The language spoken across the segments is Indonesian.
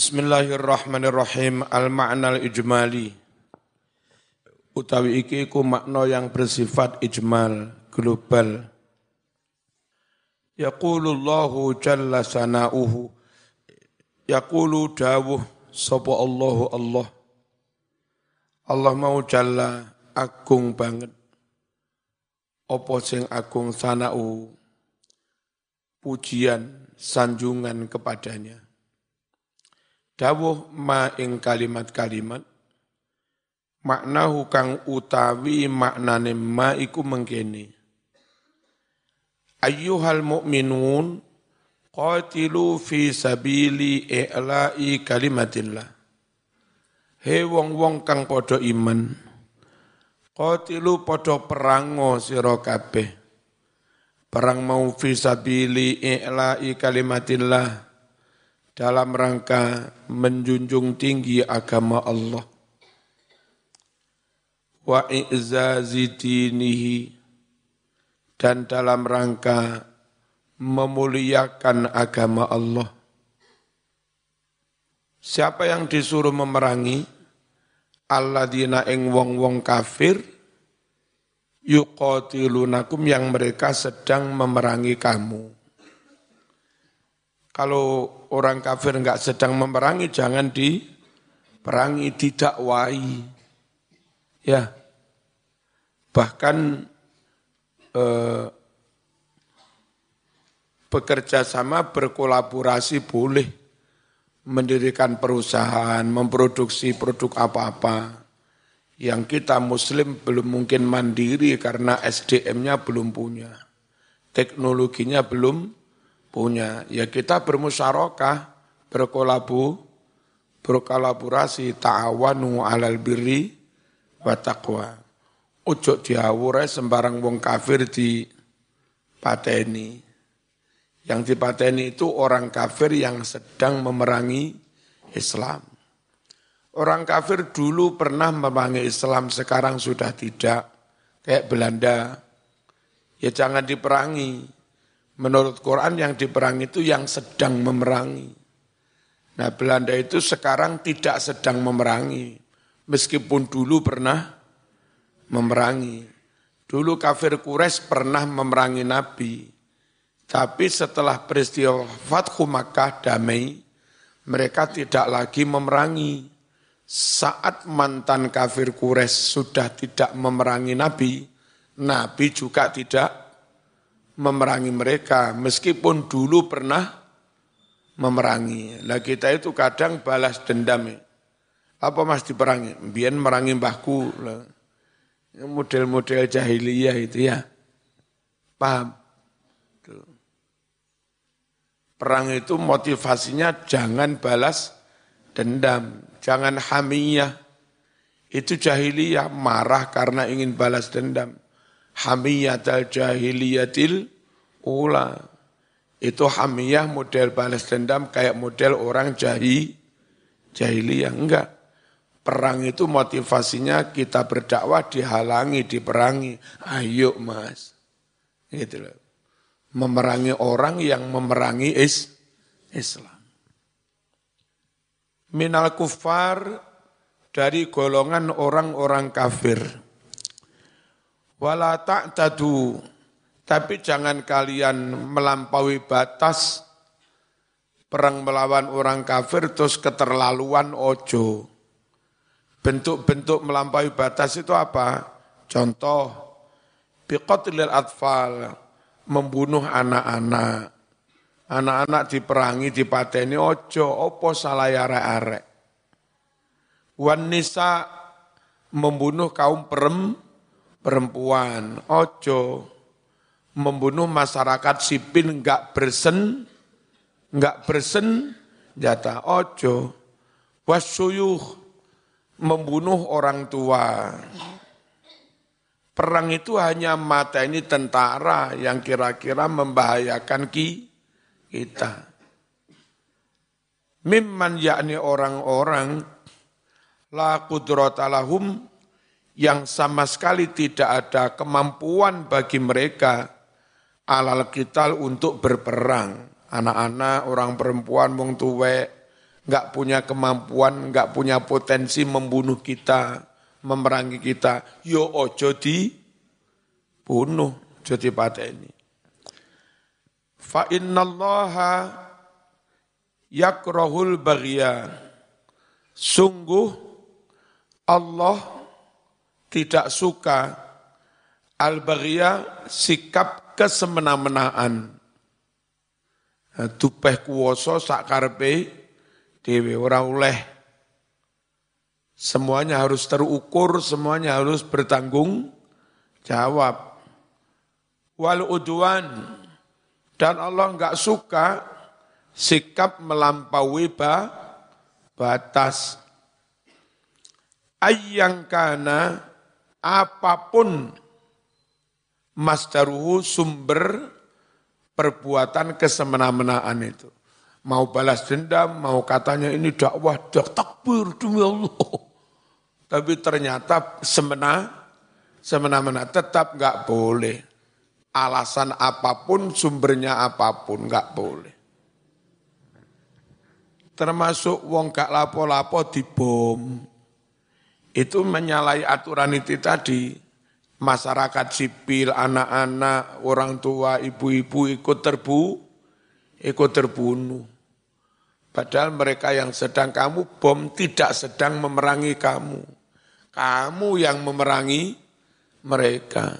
Bismillahirrahmanirrahim. Al-ma'na al-ijmali. Utawi iki iku makna yang bersifat ijmal, global. Yaqulullahu jalla sana'uhu. Yaqulu dawuh sapa Allahu Allah. Allah mau jalla agung banget. Apa sing agung sana'u pujian sanjungan kepadanya dawuh ma ing kalimat-kalimat maknahu kang utawi maknane ma iku mengkene. Ayyuhal mu'minun qatilu fi sabili i'la'i kalimatillah. He wong-wong kang padha iman qatilu padha perango sira kabeh. Perang mau fi sabili i'la'i kalimatillah dalam rangka menjunjung tinggi agama Allah wa i'zazi dinihi dan dalam rangka memuliakan agama Allah. Siapa yang disuruh memerangi? Alladzina ing wong-wong kafir yuqatilunakum yang mereka sedang memerangi kamu. Kalau orang kafir enggak sedang memerangi, jangan diperangi, didakwai. Ya, bahkan eh, bekerja sama berkolaborasi boleh mendirikan perusahaan, memproduksi produk apa-apa. Yang kita muslim belum mungkin mandiri karena SDM-nya belum punya, teknologinya belum punya. Ya kita bermusyarakah, berkolabu, berkolaborasi, ta'awanu alal birri wa taqwa. Ujuk diawurai sembarang wong kafir di pateni. Yang dipateni itu orang kafir yang sedang memerangi Islam. Orang kafir dulu pernah memerangi Islam, sekarang sudah tidak. Kayak Belanda, ya jangan diperangi Menurut Quran yang diperangi itu yang sedang memerangi. Nah Belanda itu sekarang tidak sedang memerangi. Meskipun dulu pernah memerangi. Dulu kafir Quraisy pernah memerangi Nabi. Tapi setelah peristiwa Fathu Makkah damai, mereka tidak lagi memerangi. Saat mantan kafir Quraisy sudah tidak memerangi Nabi, Nabi juga tidak memerangi mereka meskipun dulu pernah memerangi. Nah kita itu kadang balas dendam. Apa mas diperangi? Biar merangi mbahku. Model-model jahiliyah itu ya. Paham? Perang itu motivasinya jangan balas dendam, jangan hamiyah. Itu jahiliyah, marah karena ingin balas dendam hamiyatal jahiliyatil ula. Itu hamiyah model balas dendam kayak model orang jahi, jahiliyah. Enggak. Perang itu motivasinya kita berdakwah dihalangi, diperangi. Ayo mas. Gitu loh. Memerangi orang yang memerangi is, Islam. Minal kufar dari golongan orang-orang kafir Wala ta'tadu, tapi jangan kalian melampaui batas perang melawan orang kafir terus keterlaluan ojo. Bentuk-bentuk melampaui batas itu apa? Contoh, biqatlil atfal, membunuh anak-anak. Anak-anak diperangi, dipateni ojo, opo salah arek-arek. Wan nisa membunuh kaum perempuan perempuan, ojo membunuh masyarakat sipil enggak bersen, enggak bersen jatah ojo, wasyuyuh membunuh orang tua. Perang itu hanya mata ini tentara yang kira-kira membahayakan ki, kita. Mimman yakni orang-orang la kudratalahum yang sama sekali tidak ada kemampuan bagi mereka alal kital untuk berperang. Anak-anak, orang perempuan, wong tuwek, nggak punya kemampuan, nggak punya potensi membunuh kita, memerangi kita, yo ojo di bunuh, jadi ini. Fa innallaha yakrahul baghya. Sungguh Allah tidak suka al-baghya sikap kesemena-menaan. Tupeh kuwoso sak karepe dewe ora oleh. Semuanya harus terukur, semuanya harus bertanggung jawab. Wal udwan dan Allah enggak suka sikap melampaui ba, batas. Ayyang kana apa pun masdaruhu sumber perbuatan kesemena-menaan itu. Mau balas dendam, mau katanya ini dakwah, dak takbir demi Allah. Tapi ternyata semena, semena-mena tetap nggak boleh. Alasan apa pun, sumbernya apa pun nggak boleh. Termasuk wong gak lapo-lapo dibom. Itu menyalahi aturan itu tadi. Masyarakat sipil, anak-anak, orang tua, ibu-ibu ikut terbu, ikut terbunuh. Padahal mereka yang sedang kamu bom tidak sedang memerangi kamu. Kamu yang memerangi mereka.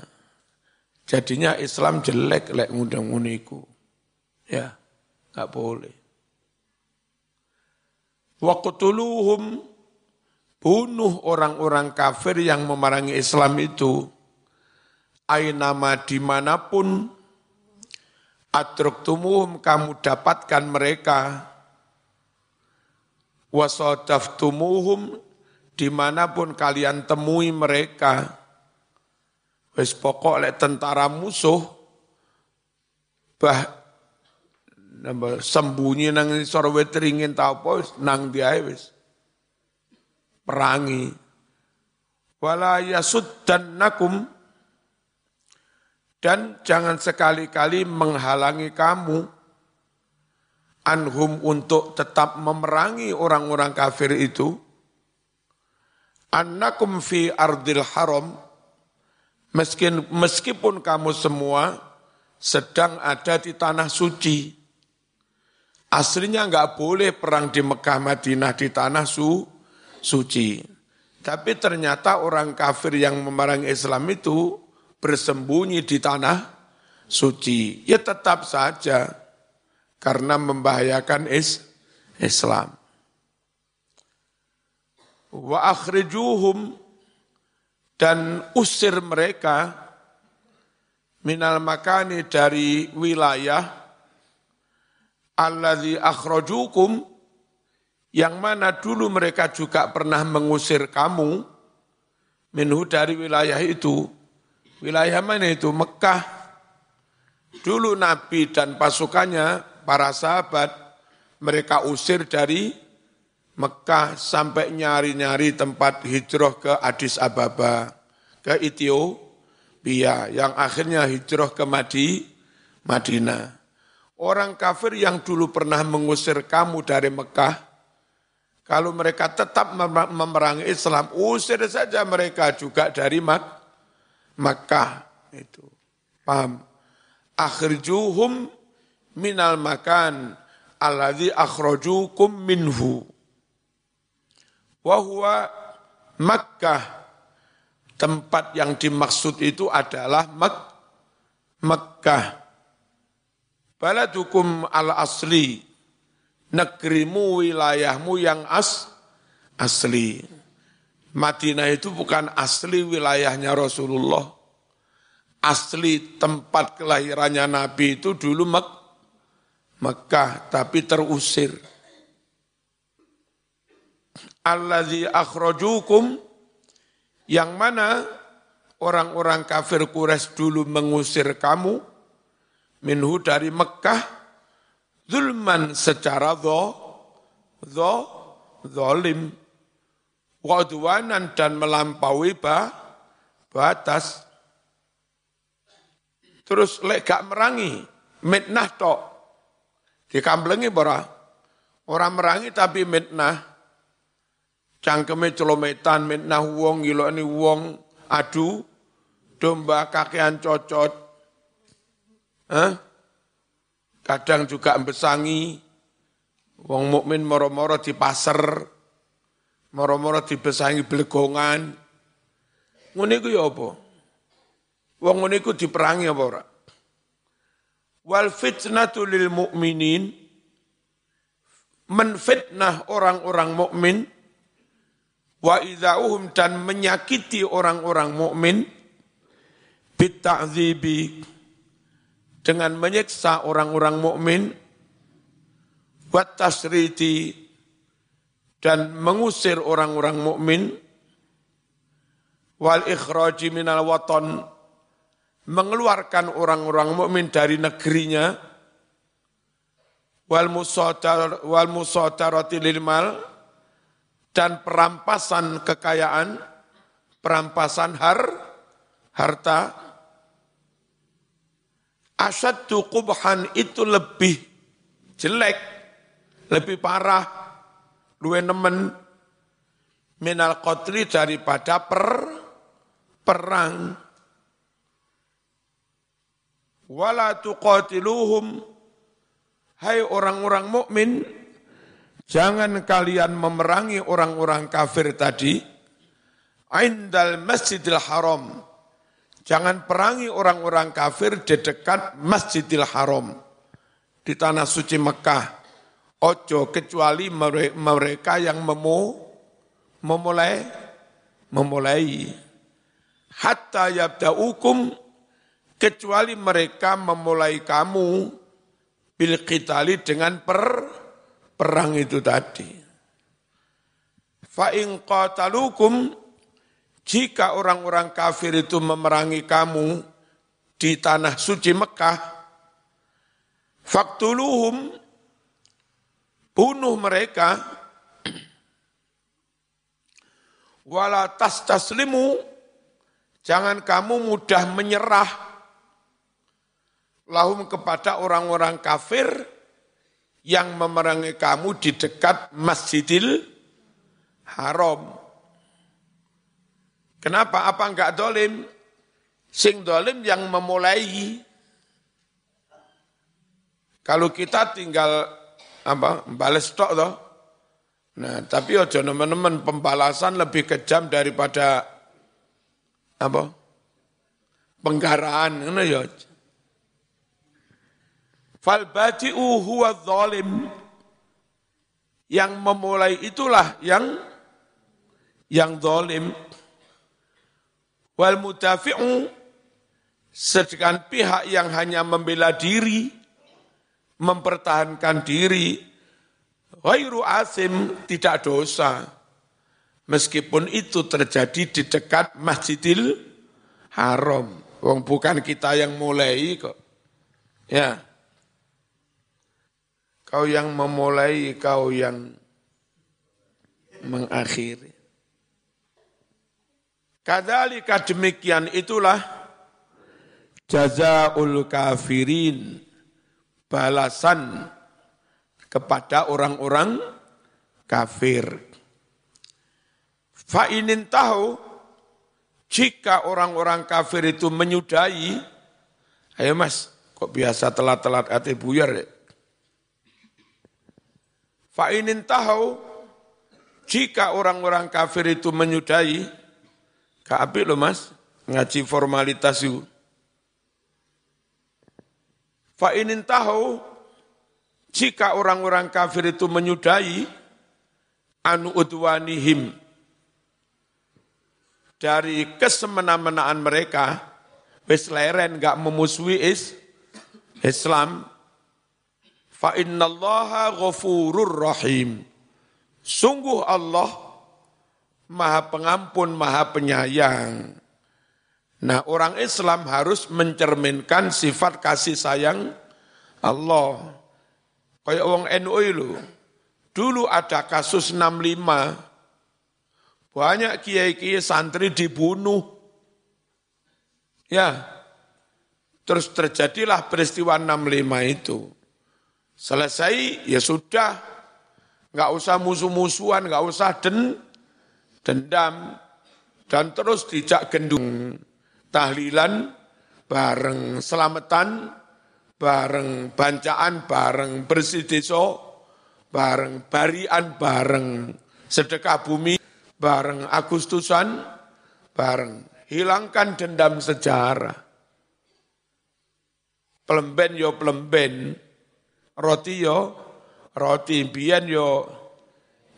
Jadinya Islam jelek lek ngundang uniku. Ya, nggak boleh. Waqtuluhum bunuh orang-orang kafir yang memerangi Islam itu. Ainama di mana pun atraktumuhum kamu dapatkan mereka. Wasadaftumuhum di mana pun kalian temui mereka. Wis pokok lek tentara musuh bah sembunyi nang isor wetringin ta apa nang dia wis perangi. Wala yasuddannakum. Dan jangan sekali-kali menghalangi kamu. Anhum untuk tetap memerangi orang-orang kafir itu. Annakum fi ardil haram. Meskipun meskipun kamu semua sedang ada di tanah suci. Aslinya enggak boleh perang di Mekah Madinah di tanah su, suci tapi ternyata orang kafir yang memerangi Islam itu bersembunyi di tanah suci ya tetap saja karena membahayakan is Islam. Wa akhrijuhum dan usir mereka minal makani dari wilayah alladzi akhrajukum yang mana dulu mereka juga pernah mengusir kamu minhu dari wilayah itu. Wilayah mana itu? Mekah. Dulu Nabi dan pasukannya para sahabat mereka usir dari Mekah sampai nyari-nyari tempat hijrah ke Addis Ababa, ke Ethiopia, yang akhirnya hijrah ke Madi, Madinah. Orang kafir yang dulu pernah mengusir kamu dari Mekah, kalau mereka tetap memerangi Islam, usir saja mereka juga dari Mak Mekah. Itu. Paham? Akhirjuhum minal makan alladhi akhrajukum minhu. Wahwa Makkah. Tempat yang dimaksud itu adalah Mek Makkah. Baladukum al-asli. Negerimu, wilayahmu yang as asli. Madinah itu bukan asli wilayahnya Rasulullah. Asli tempat kelahirannya Nabi itu dulu Mek Mekah tapi terusir. Alladzi akhrajukum yang mana orang-orang kafir Quraisy dulu mengusir kamu minhu dari Mekah zulman secara dho, dho, zolim wadwanan dan melampaui ba, batas terus lek gak merangi mitnah tok Dikamblengi bara. Orang merangi tapi mitnah. Cangkeme celometan, mitnah wong, ini wong, adu, domba kakean cocot. Hah? Kadang juga besangi, wong mukmin moro-moro di pasar, moro-moro dibesangi belegongan. Ngono iku ya apa? Wong ngono iku diperangi apa ora? Wal fitnatu lil menfitnah orang-orang mukmin wa idzauhum dan menyakiti orang-orang mukmin bita'dzibi dengan menyiksa orang-orang mukmin wa tasriti dan mengusir orang-orang mukmin wal ikhraji minal waton mengeluarkan orang-orang mukmin dari negerinya wal musadar wal musadarati lil mal dan perampasan kekayaan perampasan har harta asyaddu qubhan itu lebih jelek lebih parah luwe nemen minal qatli daripada per perang. Wala tuqatiluhum hai orang-orang mukmin jangan kalian memerangi orang-orang kafir tadi indal Masjidil Haram. Jangan perangi orang-orang kafir di dekat Masjidil Haram di tanah suci Mekah. Ojo kecuali mereka yang memu, memulai memulai hatta yabda'ukum kecuali mereka memulai kamu bil qitali dengan per perang itu tadi. Fa in qatalukum jika orang-orang kafir itu memerangi kamu di tanah suci Mekah, faktuluhum bunuh mereka wala tas taslimu Jangan kamu mudah menyerah lahum kepada orang-orang kafir yang memerangi kamu di dekat Masjidil Haram. Kenapa? Apa enggak dolim? Sing dolim yang memulai. Kalau kita tinggal apa balas tok toh. Nah, tapi ojo teman-teman pembalasan lebih kejam daripada apa? Penggaraan ngono ya. Fal badi'u huwa zalim. Yang memulai itulah yang yang zalim. Wal mudafi'u sedangkan pihak yang hanya membela diri, mempertahankan diri, ghairu asim tidak dosa. Meskipun itu terjadi di dekat Masjidil Haram. Wong bukan kita yang mulai kok. Ya. Kau yang memulai, kau yang mengakhiri. Kadalika demikian itulah jazaul kafirin balasan kepada orang-orang kafir. Fa'inin tahu, jika orang-orang kafir itu menyudahi, ayo mas, kok biasa telat-telat hati buyar ya? Fa'inin tahu, jika orang-orang kafir itu menyudahi, keapi loh mas, ngaji formalitas itu. Fa'inin tahu, jika orang-orang kafir itu menyudahi, anu udwanihim, dari kesemena-menaan mereka, wis leren gak memusuhi is, Islam, fa innallaha ghafurur rahim. Sungguh Allah maha pengampun, maha penyayang. Nah orang Islam harus mencerminkan sifat kasih sayang Allah. Kayak orang NU itu, dulu ada kasus 65, banyak kiai-kiai santri dibunuh. Ya, terus terjadilah peristiwa 65 itu. Selesai, ya sudah. nggak usah musuh-musuhan, nggak usah den, dendam, dan terus dijak gendung tahlilan bareng selamatan, bareng bancaan, bareng bersih desa, bareng barian, bareng sedekah bumi, bareng Agustusan, bareng hilangkan dendam sejarah. Pelemben yo pelemben, roti yo roti, biyen yo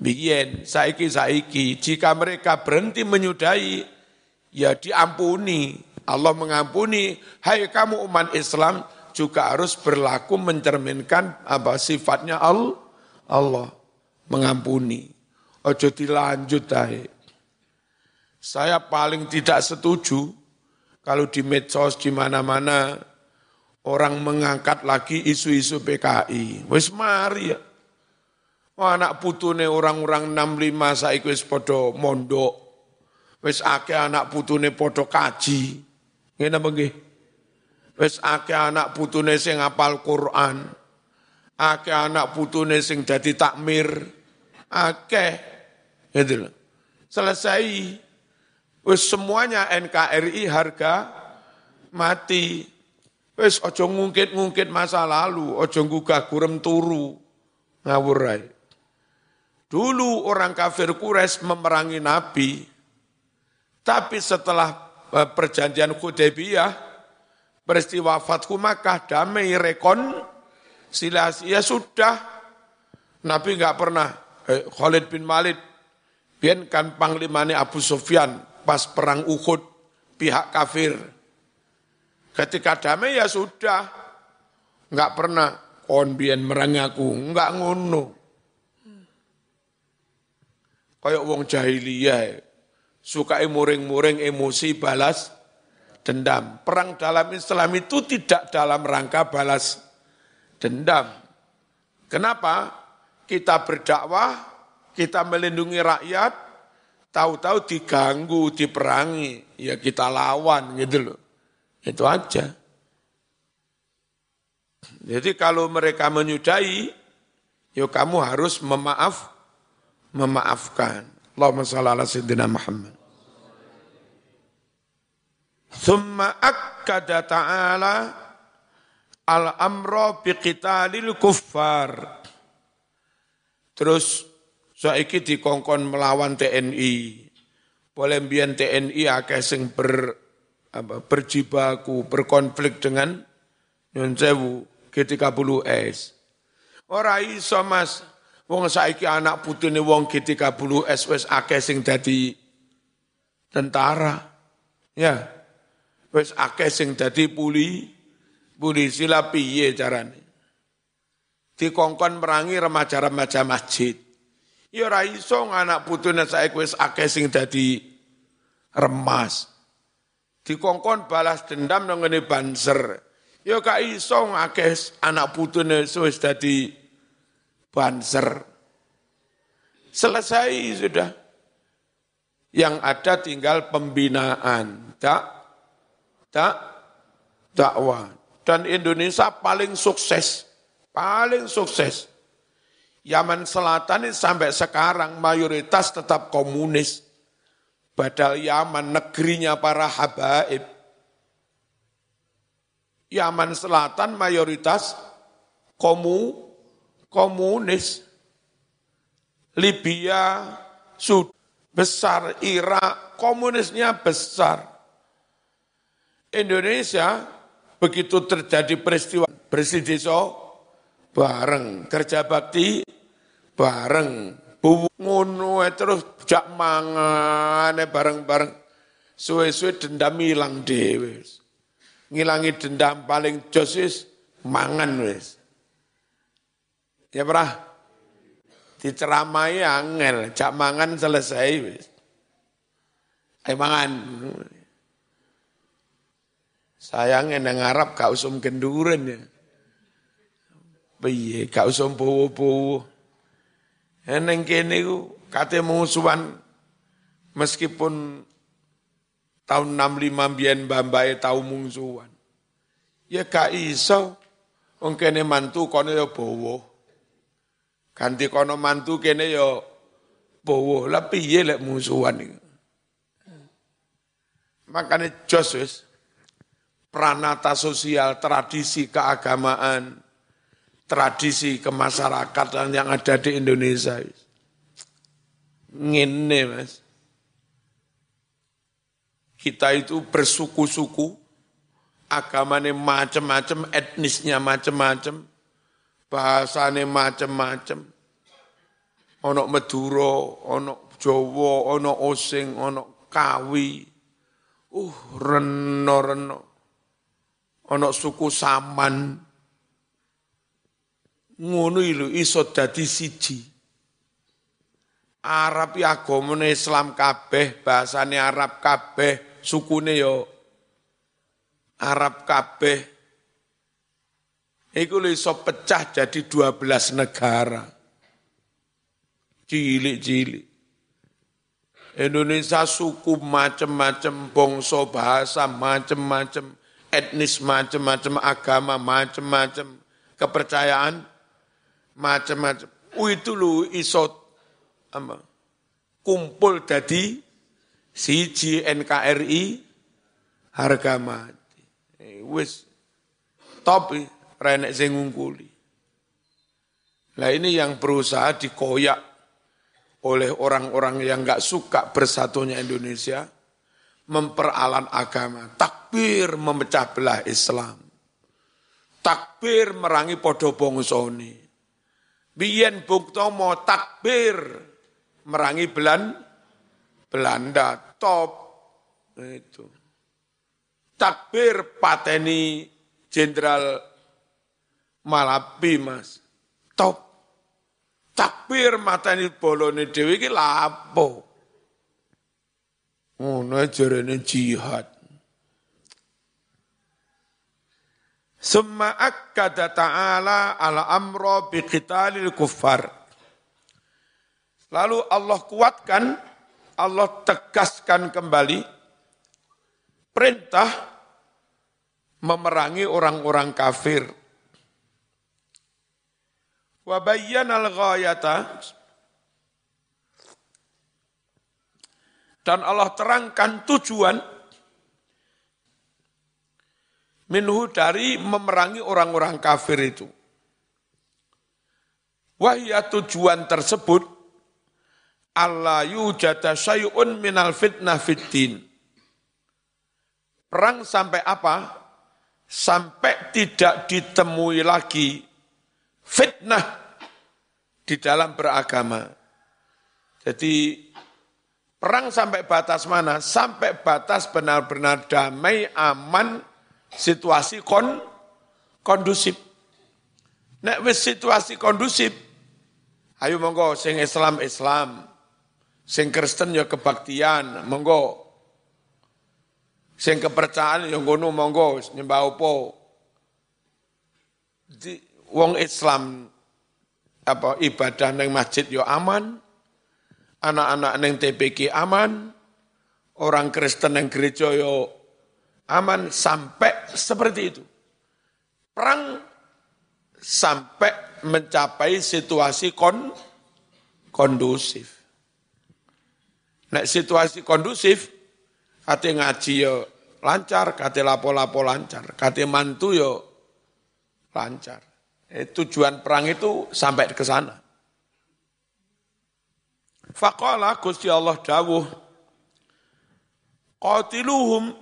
biyen, saiki saiki. Jika mereka berhenti menyudahi, ya diampuni. Allah mengampuni, hai kamu umat Islam juga harus berlaku mencerminkan apa sifatnya Allah. Allah mengampuni. Ojo dilanjut ae. Saya paling tidak setuju kalau di medsos di mana-mana orang mengangkat lagi isu-isu PKI. Wis mari ya. Oh, anak putune orang-orang 65 saiki wis padha mondok. Wis akeh anak putune padha kaji. Ngene apa nggih? Wis akeh anak putune sing hafal Quran. Akeh anak putune sing dadi takmir. Akeh Gitu loh. Selesai. Wis semuanya NKRI harga mati. Wis ojo ngungkit-ngungkit masa lalu, ojo gugah gurem turu. Ngawurai. Dulu orang kafir Quraisy memerangi Nabi, tapi setelah e, perjanjian Hudaybiyah, peristiwa Fathu Makkah, damai rekon, silasi, ya sudah. Nabi nggak pernah, eh, Khalid bin Malik Biar kan panglimanya Abu Sufyan pas perang Uhud pihak kafir. Ketika damai ya sudah. Enggak pernah kon bian merang aku, enggak ngono. Kayak wong jahiliyah suka muring-muring emosi balas dendam. Perang dalam Islam itu tidak dalam rangka balas dendam. Kenapa? Kita berdakwah kita melindungi rakyat, tahu-tahu diganggu, diperangi, ya kita lawan gitu loh. Itu aja. Jadi kalau mereka menyudahi, ya kamu harus memaaf, memaafkan. Allahumma salli ala sayyidina Muhammad. Thumma akkada ta'ala al-amra biqitalil kuffar. Terus Saiki dikongkon melawan TNI. Boleh mbiyen TNI akeh sing ber apa, berjibaku, berkonflik dengan Nyun Sewu G30S. Ora iso Mas. Wong saiki anak putune wong G30S wis akeh sing dadi tentara. Ya. Wis akeh sing dadi puli polisi lah piye carane. Dikongkon merangi remaja-remaja masjid. Ya ora iso anak putune saiki wis akeh sing dadi remas. Dikongkon balas dendam nang ngene banser. Ya gak iso akeh anak putune wis dadi banser. Selesai sudah. Yang ada tinggal pembinaan. Tak, tak, dakwah. Dan Indonesia paling sukses. Paling sukses Yaman Selatan ini sampai sekarang mayoritas tetap komunis. Padahal Yaman negerinya para habaib. Yaman Selatan mayoritas komu, komunis. Libya, Sud, besar, Irak, komunisnya besar. Indonesia begitu terjadi peristiwa desa bareng. Kerja bakti bareng. Ngono terus jak mangane bareng-bareng. Suwe-suwe dendam hilang dhewe ngilangi dendam paling jos wis. Mangan wis ya pernah. Diceramai angel jak mangan selesai wis. Ayo mangan. Sayangnya nang Arab gak usum kenduren ya. Piye gak usum bowo-bowo Eneng kene ku kate musuhan meskipun tahun 65 biyen mbambae tau mungsuhan. Ya gak iso. Wong mantu kono ya bawa. Ganti kono mantu kene yo bowo. Lah piye lek musuhan iki. Makanya Josus pranata sosial, tradisi keagamaan, tradisi kemasyarakatan yang ada di Indonesia. Ngene mas. Kita itu bersuku-suku, agamanya macam-macam, etnisnya macam-macam, bahasanya macam-macam. Ono Madura, ono Jawa, ono Osing, ono Kawi. Uh, reno-reno. Ono suku Saman. Ngono ilu iso dadi siji. Arab ya agamane Islam kabeh, bahasane Arab kabeh, sukune yo Arab kabeh. Iku iso pecah jadi 12 negara. Cilik-cilik. Indonesia suku macam-macam, bangsa bahasa macam-macam, etnis macam-macam, agama macam-macam, kepercayaan macam-macam. Oh itu lu iso apa, kumpul jadi siji NKRI harga mati. Eh, wis top renek sing ngungkuli. Nah ini yang berusaha dikoyak oleh orang-orang yang nggak suka bersatunya Indonesia, memperalat agama, takbir memecah belah Islam, takbir merangi podo bongsoni, biyen bukto mau takbir merangi Belan, Belanda, top itu. Takbir pateni Jenderal Malabi mas, top takbir matani bolone dhewe iki lapo. Ngono jarene jihad. Summa akkada ta'ala ala amro biqitalil kuffar. Lalu Allah kuatkan, Allah tegaskan kembali perintah memerangi orang-orang kafir Wa bayyana al-ghayata dan Allah terangkan tujuan minhu dari memerangi orang-orang kafir itu. Wahya tujuan tersebut Allah yujada syai'un minal fitnah fitin. Perang sampai apa? Sampai tidak ditemui lagi fitnah di dalam beragama. Jadi perang sampai batas mana? Sampai batas benar-benar damai, aman, situasi kon, kondusif. Nek wis situasi kondusif, ayo monggo sing Islam Islam, sing Kristen ya kebaktian, monggo. Sing kepercayaan yang ngono monggo nyembah opo. Wong Islam apa ibadah neng masjid yo aman, anak-anak neng TPK aman, orang Kristen neng gereja yo aman sampai seperti itu. Perang sampai mencapai situasi kon kondusif. Nek situasi kondusif, kate ngaji yo lancar, kate lapo-lapo lancar, kate mantu yo lancar. Eh, tujuan perang itu sampai ke sana. Faqala Gusti Allah dawuh Qatiluhum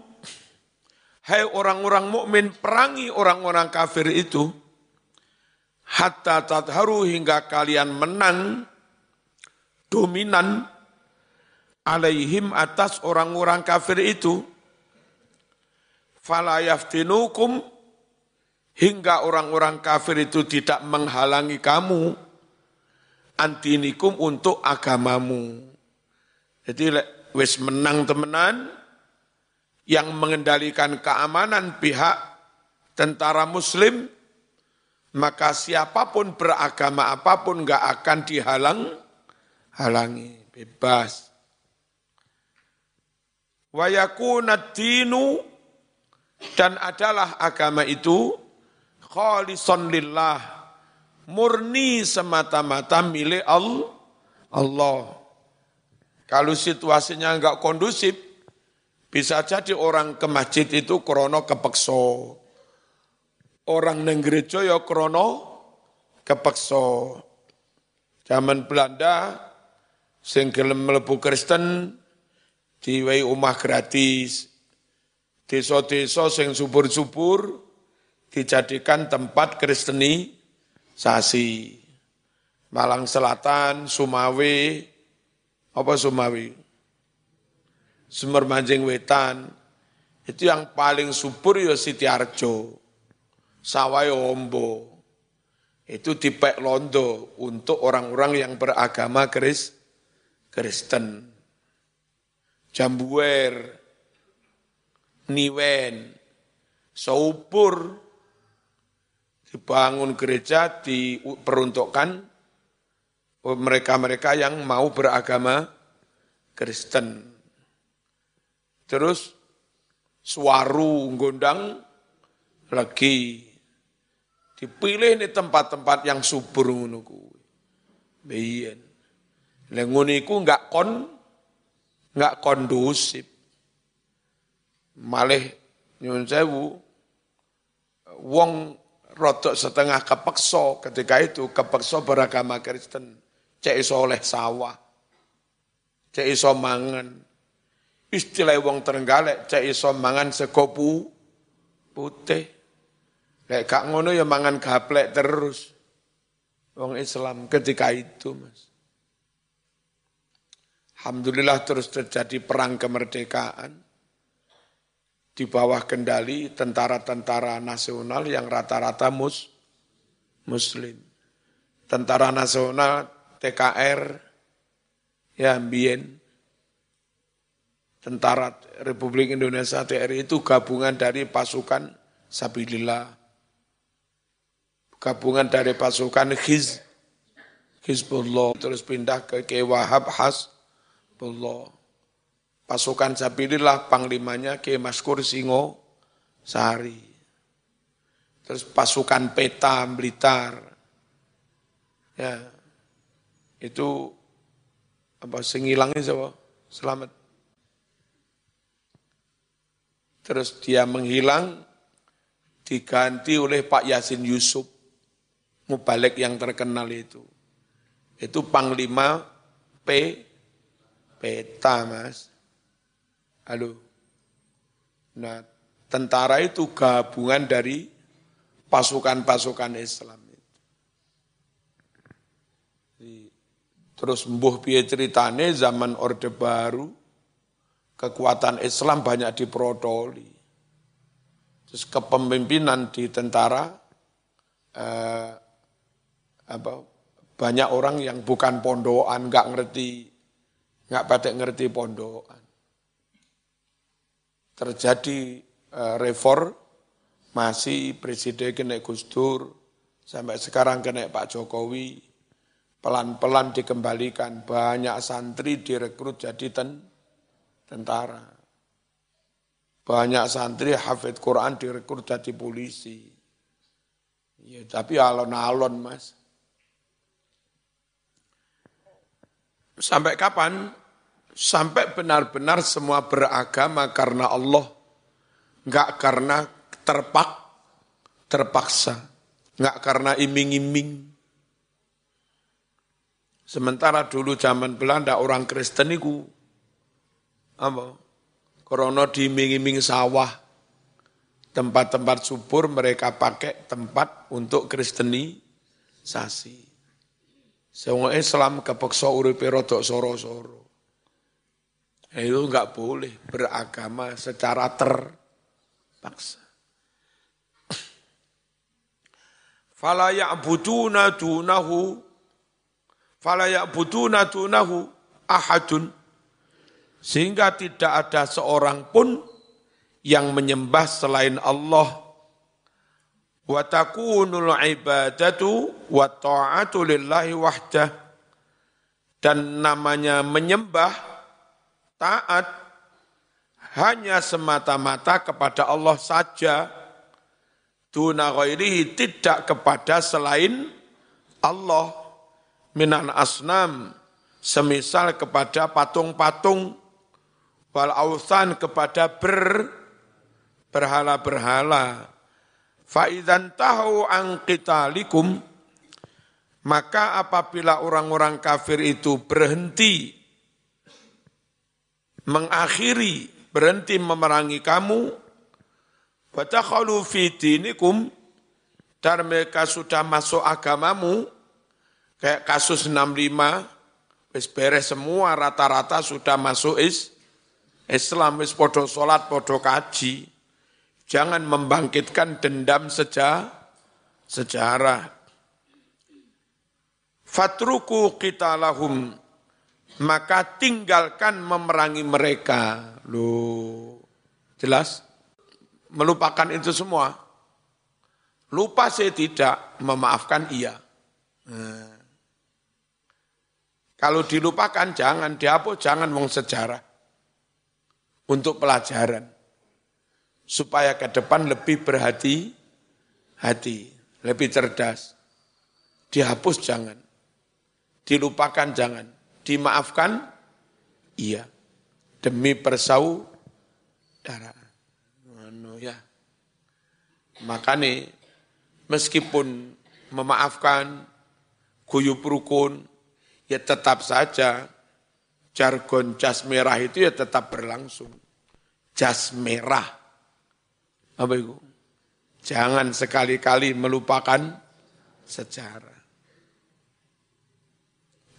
Hai orang-orang mukmin perangi orang-orang kafir itu hatta tadharu hingga kalian menang dominan alaihim atas orang-orang kafir itu fala yaftinukum hingga orang-orang kafir itu tidak menghalangi kamu antinikum untuk agamamu. Jadi wis menang temenan yang mengendalikan keamanan pihak tentara muslim maka siapa pun beragama apa pun nggak akan dihalang halangi bebas. Wayakunat dinu dan adalah agama itu khalison lillah, murni semata-mata milik Allah. Kalau situasinya enggak kondusif, bisa jadi orang ke masjid itu krono kepekso. Orang neng gereja ya krono kepekso. Zaman Belanda, sing gelem mlebu Kristen diwehi omah gratis. Desa-desa sing subur-subur dijadikan tempat kristeni sasi. Malang Selatan, Sumawe, apa Sumawi? Sumber Manjing Wetan. Itu yang paling subur ya Siti Arjo. Sawai Ombo. Itu dipek londo untuk orang-orang yang beragama Kris, Kristen. Jambuer, Niwen, Saupur, dibangun gereja diperuntukkan mereka-mereka yang mau beragama Kristen. Terus suaru gondang lagi dipilih di tempat-tempat yang subur ngono kuwi. Biyen. Lah ngono iku enggak kon enggak kondusif. Malih nyun sewu wong rotok setengah kepekso ketika itu kepekso beragama Kristen cek iso oleh sawah, cek iso mangan. Istilah wong terenggalek, cek iso mangan sekopu putih. Lek gak ngono ya mangan gaplek terus. Wong Islam ketika itu, Mas. Alhamdulillah terus terjadi perang kemerdekaan di bawah kendali tentara-tentara nasional yang rata-rata mus, muslim. Tentara nasional TKR, ya Mbien, Tentara Republik Indonesia TRI itu gabungan dari pasukan Sabilillah, gabungan dari pasukan Hiz, Hizbullah, terus pindah ke Kewahab Hasbullah. Pasukan Sabilillah panglimanya ke Maskur Singo Sari. Terus pasukan Peta Blitar. Ya, itu apa sengilangnya siapa? Selamat. Terus dia menghilang diganti oleh Pak Yasin Yusuf, mubalik yang terkenal itu. Itu Panglima P Peta, Mas. Halo. Nah, tentara itu gabungan dari pasukan-pasukan Islam. Terus mbuh piye ceritane zaman Orde Baru, kekuatan Islam banyak diprodoli. Terus kepemimpinan di tentara, eh, apa, banyak orang yang bukan pondokan, nggak ngerti, nggak pada ngerti pondokan. Terjadi eh, reform, masih presiden kena Gus Dur, sampai sekarang kena Pak Jokowi, pelan-pelan dikembalikan. Banyak santri direkrut jadi ten, tentara. Banyak santri hafid Quran direkrut jadi polisi. Ya, tapi alon-alon mas. Sampai kapan? Sampai benar-benar semua beragama karena Allah. Enggak karena terpak, terpaksa. Enggak karena iming-iming Sementara dulu zaman Belanda orang Kristen itu apa? Krono diiming-iming sawah, tempat-tempat subur mereka pakai tempat untuk kristenisasi. Semua Islam kepeksa uripe rodok soro-soro. Itu enggak boleh beragama secara terpaksa. Fala ya'buduna dunahu fala ya'buduna dunahu ahadun. Sehingga tidak ada seorang pun yang menyembah selain Allah. Wa takunul ibadatu wa ta'atu lillahi wahdah. Dan namanya menyembah taat hanya semata-mata kepada Allah saja. Tuna ghairihi tidak kepada selain Allah. Minan asnam semisal kepada patung-patung. Wal ausan kepada ber berhala-berhala. Fa idzan tahu an qitalikum maka apabila orang-orang kafir itu berhenti mengakhiri berhenti memerangi kamu. Fatakhalu fi dinikum dan mereka sudah masuk agamamu. Kayak kasus 65 wis beres semua rata-rata sudah masuk is Islam wis podo salat podo kaji. Jangan membangkitkan dendam seja, sejarah. Fatruku kita lahum maka tinggalkan memerangi mereka Loh, jelas melupakan itu semua. Lupa saya tidak, memaafkan iya. Nah. Kalau dilupakan jangan dihapus, jangan wong sejarah. Untuk pelajaran. Supaya ke depan lebih berhati hati, lebih cerdas. Dihapus jangan. Dilupakan jangan. Dimaafkan iya. Demi persaudaraan ya. Makanya meskipun memaafkan, guyup rukun, ya tetap saja jargon jas merah itu ya tetap berlangsung. Jas merah. Apa itu? Jangan sekali-kali melupakan sejarah.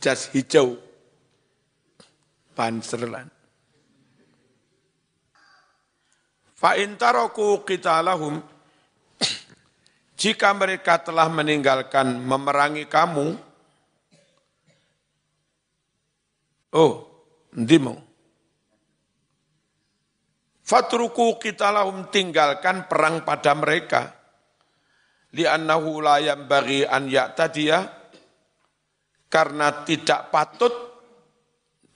Jas hijau. Panserlan. Fa intaroku kita lahum, jika mereka telah meninggalkan memerangi kamu, oh, ndimu. Fatruku kita lahum tinggalkan perang pada mereka. Li'annahu la bagi an ya'tadiyah, karena tidak patut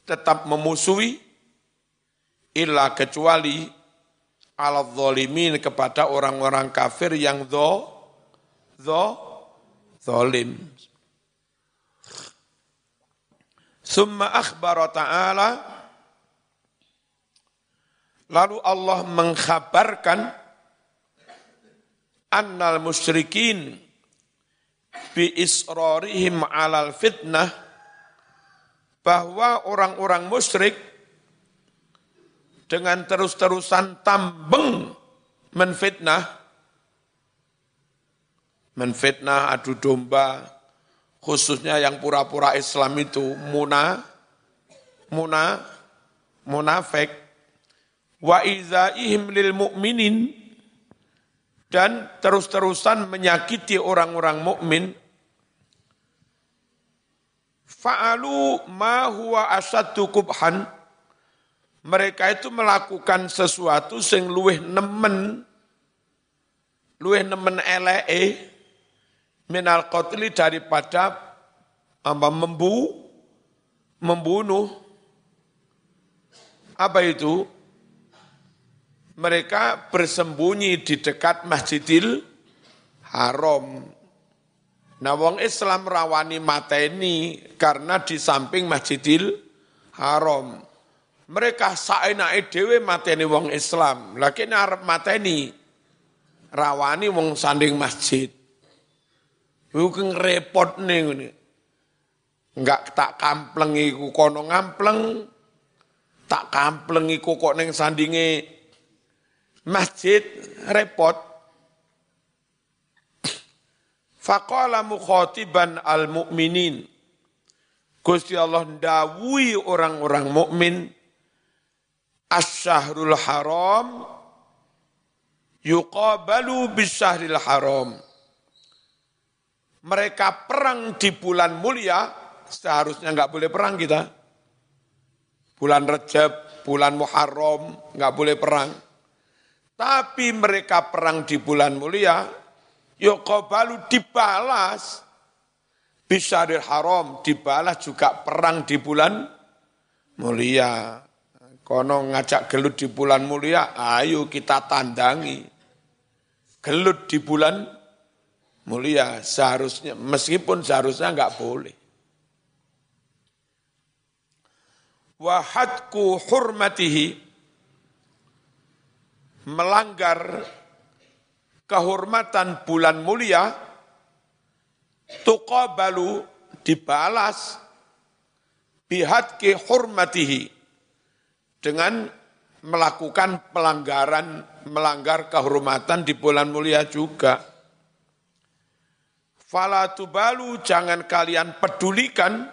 tetap memusuhi, illa kecuali ala zalimin kepada orang-orang kafir yang do do zalim. Summa akhbara ta'ala Lalu Allah mengkhabarkan annal musyrikin bi israrihim alal fitnah bahwa orang-orang musyrik dengan terus-terusan tambeng menfitnah, menfitnah adu domba, khususnya yang pura-pura Islam itu muna, muna, munafik, wa lil mu'minin, dan terus-terusan menyakiti orang-orang mukmin fa'alu ma huwa asaddu kubhan. Mereka itu melakukan sesuatu sing luwih nemen. Luwih nemen elee minal qatli daripada apa membu membunuh. Apa itu? Mereka bersembunyi di dekat Masjidil Haram. Nah, wong Islam rawani mateni karena di samping Masjidil Haram. Mereka saenake dhewe mateni wong Islam. Lagi arep mateni rawani wong sanding masjid. Iku repot nih ngene. Enggak tak kampleng iku kono ngampleng. Tak kampleng iku kok ning sandinge masjid repot. Faqala mukhatiban al-mu'minin. Gusti Allah ndawuhi orang-orang mukmin Asyahrul haram yuqabalu bisyahril haram. Mereka perang di bulan mulia, seharusnya nggak boleh perang kita. Bulan Rejab, bulan Muharram, nggak boleh perang. Tapi mereka perang di bulan mulia, yuqabalu dibalas. Bisyahril haram, dibalas juga perang di bulan mulia. Kono ngajak gelut di bulan mulia, ayo kita tandangi. Gelut di bulan mulia seharusnya meskipun seharusnya enggak boleh. Wahadku hurmatihi melanggar kehormatan bulan mulia tuqabalu dibalas bihadki hurmatihi dengan melakukan pelanggaran melanggar kehormatan di bulan mulia juga. Fala tubalu jangan kalian pedulikan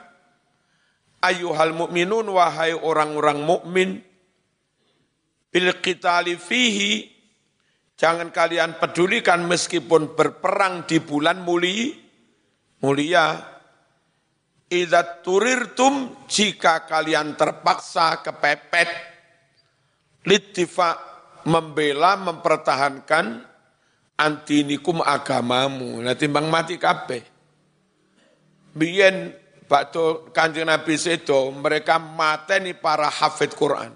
ayuhal mukminun wahai orang-orang mukmin bil qitali fihi jangan kalian pedulikan meskipun berperang di bulan mulia mulia idza turirtum jika kalian terpaksa kepepet litifa membela mempertahankan antinikum agamamu. Nah timbang mati kabeh. Biyen waktu kanjeng Nabi Sedo, mereka mateni para hafid Quran.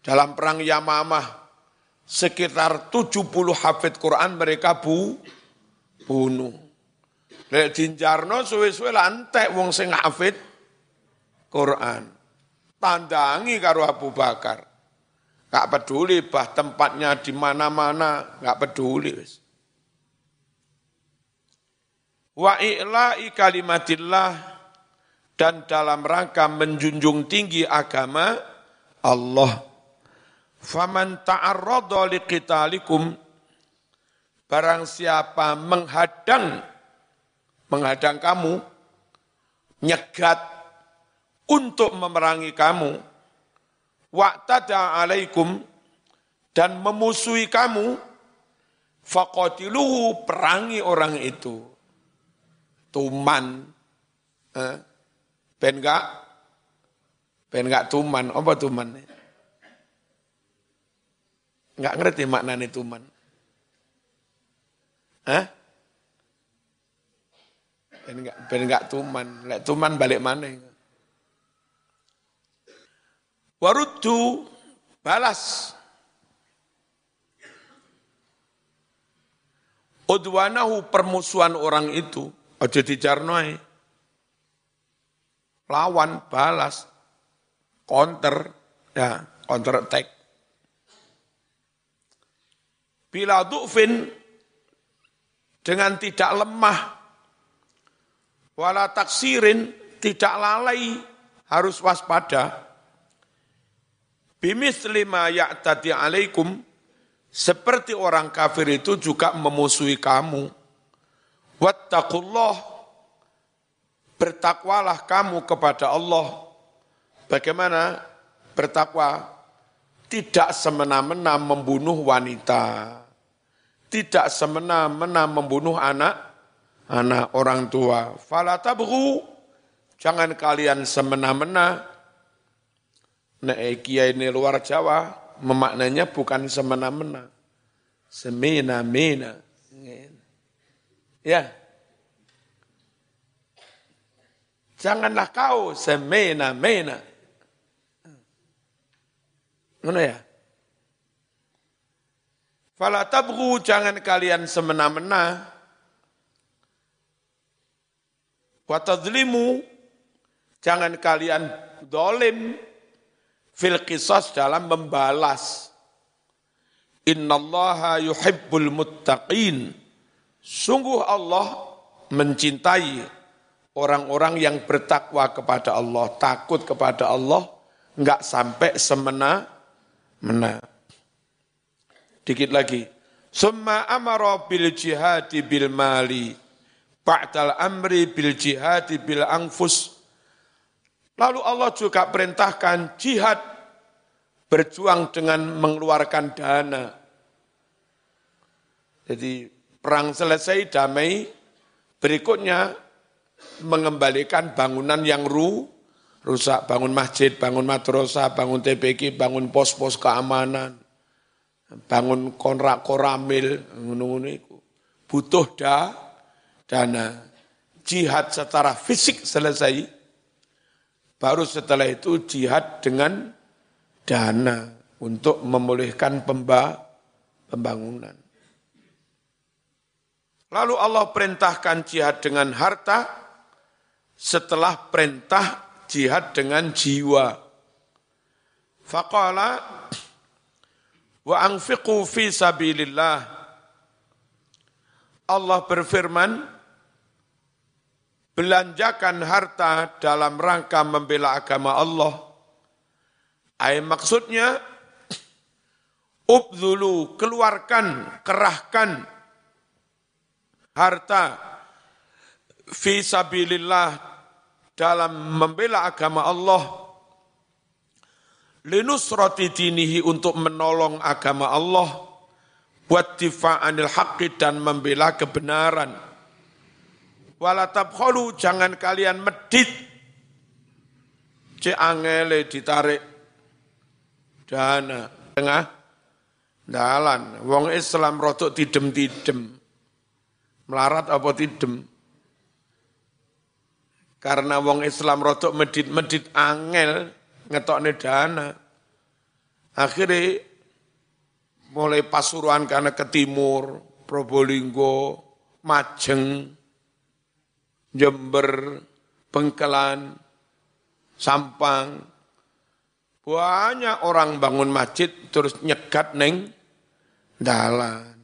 Dalam perang Yamamah, sekitar 70 hafid Quran mereka bu, bunuh. Lek jinjarno suwe-suwe lantek wong sing hafid Quran. Tandangi karo Abu Bakar. Gak peduli bah tempatnya di mana-mana, gak peduli. Wa i'la'i kalimatillah dan dalam rangka menjunjung tinggi agama Allah. Faman ta'arrada liqitalikum barang siapa menghadang menghadang kamu nyegat untuk memerangi kamu wa'tada alaikum dan memusuhi kamu faqatiluhu perangi orang itu. Tuman eh, ben gak? Ben gak tuman apa tuman nggak ngerti maknanya tuman Hah? Ben gak ben gak tuman lek tuman balik mana Waruddu balas. Udwanahu permusuhan orang itu, aja dijarnoi. Lawan, balas, counter, ya, counter attack. Bila du'fin dengan tidak lemah, wala taksirin, tidak lalai, harus waspada Bimisli ma ya'tadi alaikum, seperti orang kafir itu juga memusuhi kamu. Wattaqullah, bertakwalah kamu kepada Allah. Bagaimana bertakwa? Tidak semena-mena membunuh wanita. Tidak semena-mena membunuh anak, anak orang tua. Fala tabghu, jangan kalian semena-mena Nah, kiai ini luar Jawa memaknanya bukan semena-mena. Semena-mena. Ya. Janganlah kau semena-mena. Mana ya? Fala tabghu jangan kalian semena-mena. Wa tadlimu jangan kalian dolim fil qisas dalam membalas. Innallaha yuhibbul muttaqin. Sungguh Allah mencintai orang-orang yang bertakwa kepada Allah, takut kepada Allah, enggak sampai semena mena. Dikit lagi. Summa amara bil jihadi bil mali. Ba'dal amri bil jihadi bil anfus. Lalu Allah juga perintahkan jihad berjuang dengan mengeluarkan dana. Jadi perang selesai damai, berikutnya mengembalikan bangunan yang ru, rusak, bangun masjid, bangun madrasah, bangun TPK, bangun pos-pos keamanan, bangun konrak koramil, butuh da, dana. Jihad secara fisik selesai, baru setelah itu jihad dengan dana untuk memulihkan pemba, pembangunan. Lalu Allah perintahkan jihad dengan harta setelah perintah jihad dengan jiwa. Faqala wa anfiqu fi sabilillah. Allah berfirman, belanjakan harta dalam rangka membela agama Allah. Ayat maksudnya, ubdulu, keluarkan, kerahkan harta fi sabilillah dalam membela agama Allah linusrati dinihi untuk menolong agama Allah buat difa'anil haqqi dan membela kebenaran. Wala tabkhalu jangan kalian medit. Cek angele ditarik. Dana. Tengah. Dalan. Wong Islam rotok tidem-tidem. Melarat apa tidem? Karena wong Islam rotok medit-medit angel ngetokne dana. Akhirnya mulai Pasuruan karena ke timur, Probolinggo, Majeng, Jember, Bengkelan, Sampang. Banyak orang bangun masjid terus nyegat neng dalan.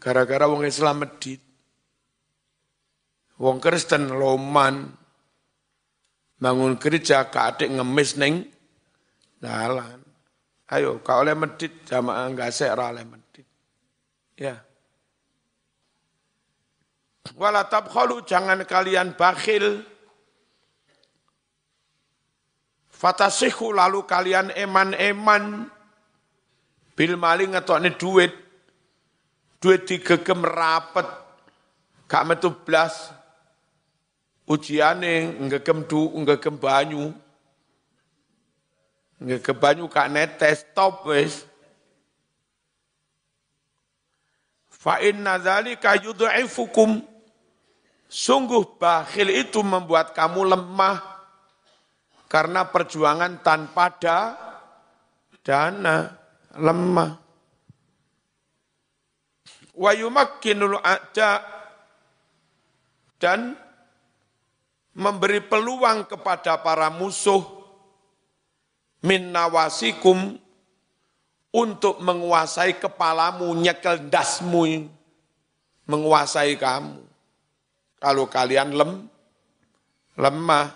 Gara-gara wong Islam medit. Wong Kristen loman bangun gereja adik ngemis neng dalan. Ayo kau oleh medit jamaah enggak ora oleh medit. Ya. Wala tabkhalu jangan kalian bakhil. Fatasihu lalu kalian eman-eman bil maling ngetokne duit. Duit digegem rapet. Gak metu blas ujiane ngegem du ngegem banyu ngegem banyu kak netes stop wis. Fa inna dzalika yud'ifukum. Sungguh bakhil itu membuat kamu lemah karena perjuangan tanpa da, dana lemah. Wa yumakkinul dan memberi peluang kepada para musuh min nawasikum untuk menguasai kepalamu, nyekel dasmu, menguasai kamu. Kalau kalian lem, lemah,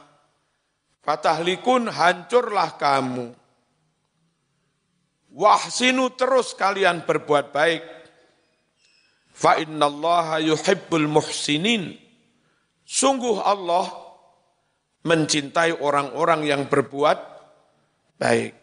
fatahlikun hancurlah kamu. Wahsinu terus kalian berbuat baik. Fa innallaha yuhibbul muhsinin. Sungguh Allah mencintai orang-orang yang berbuat baik.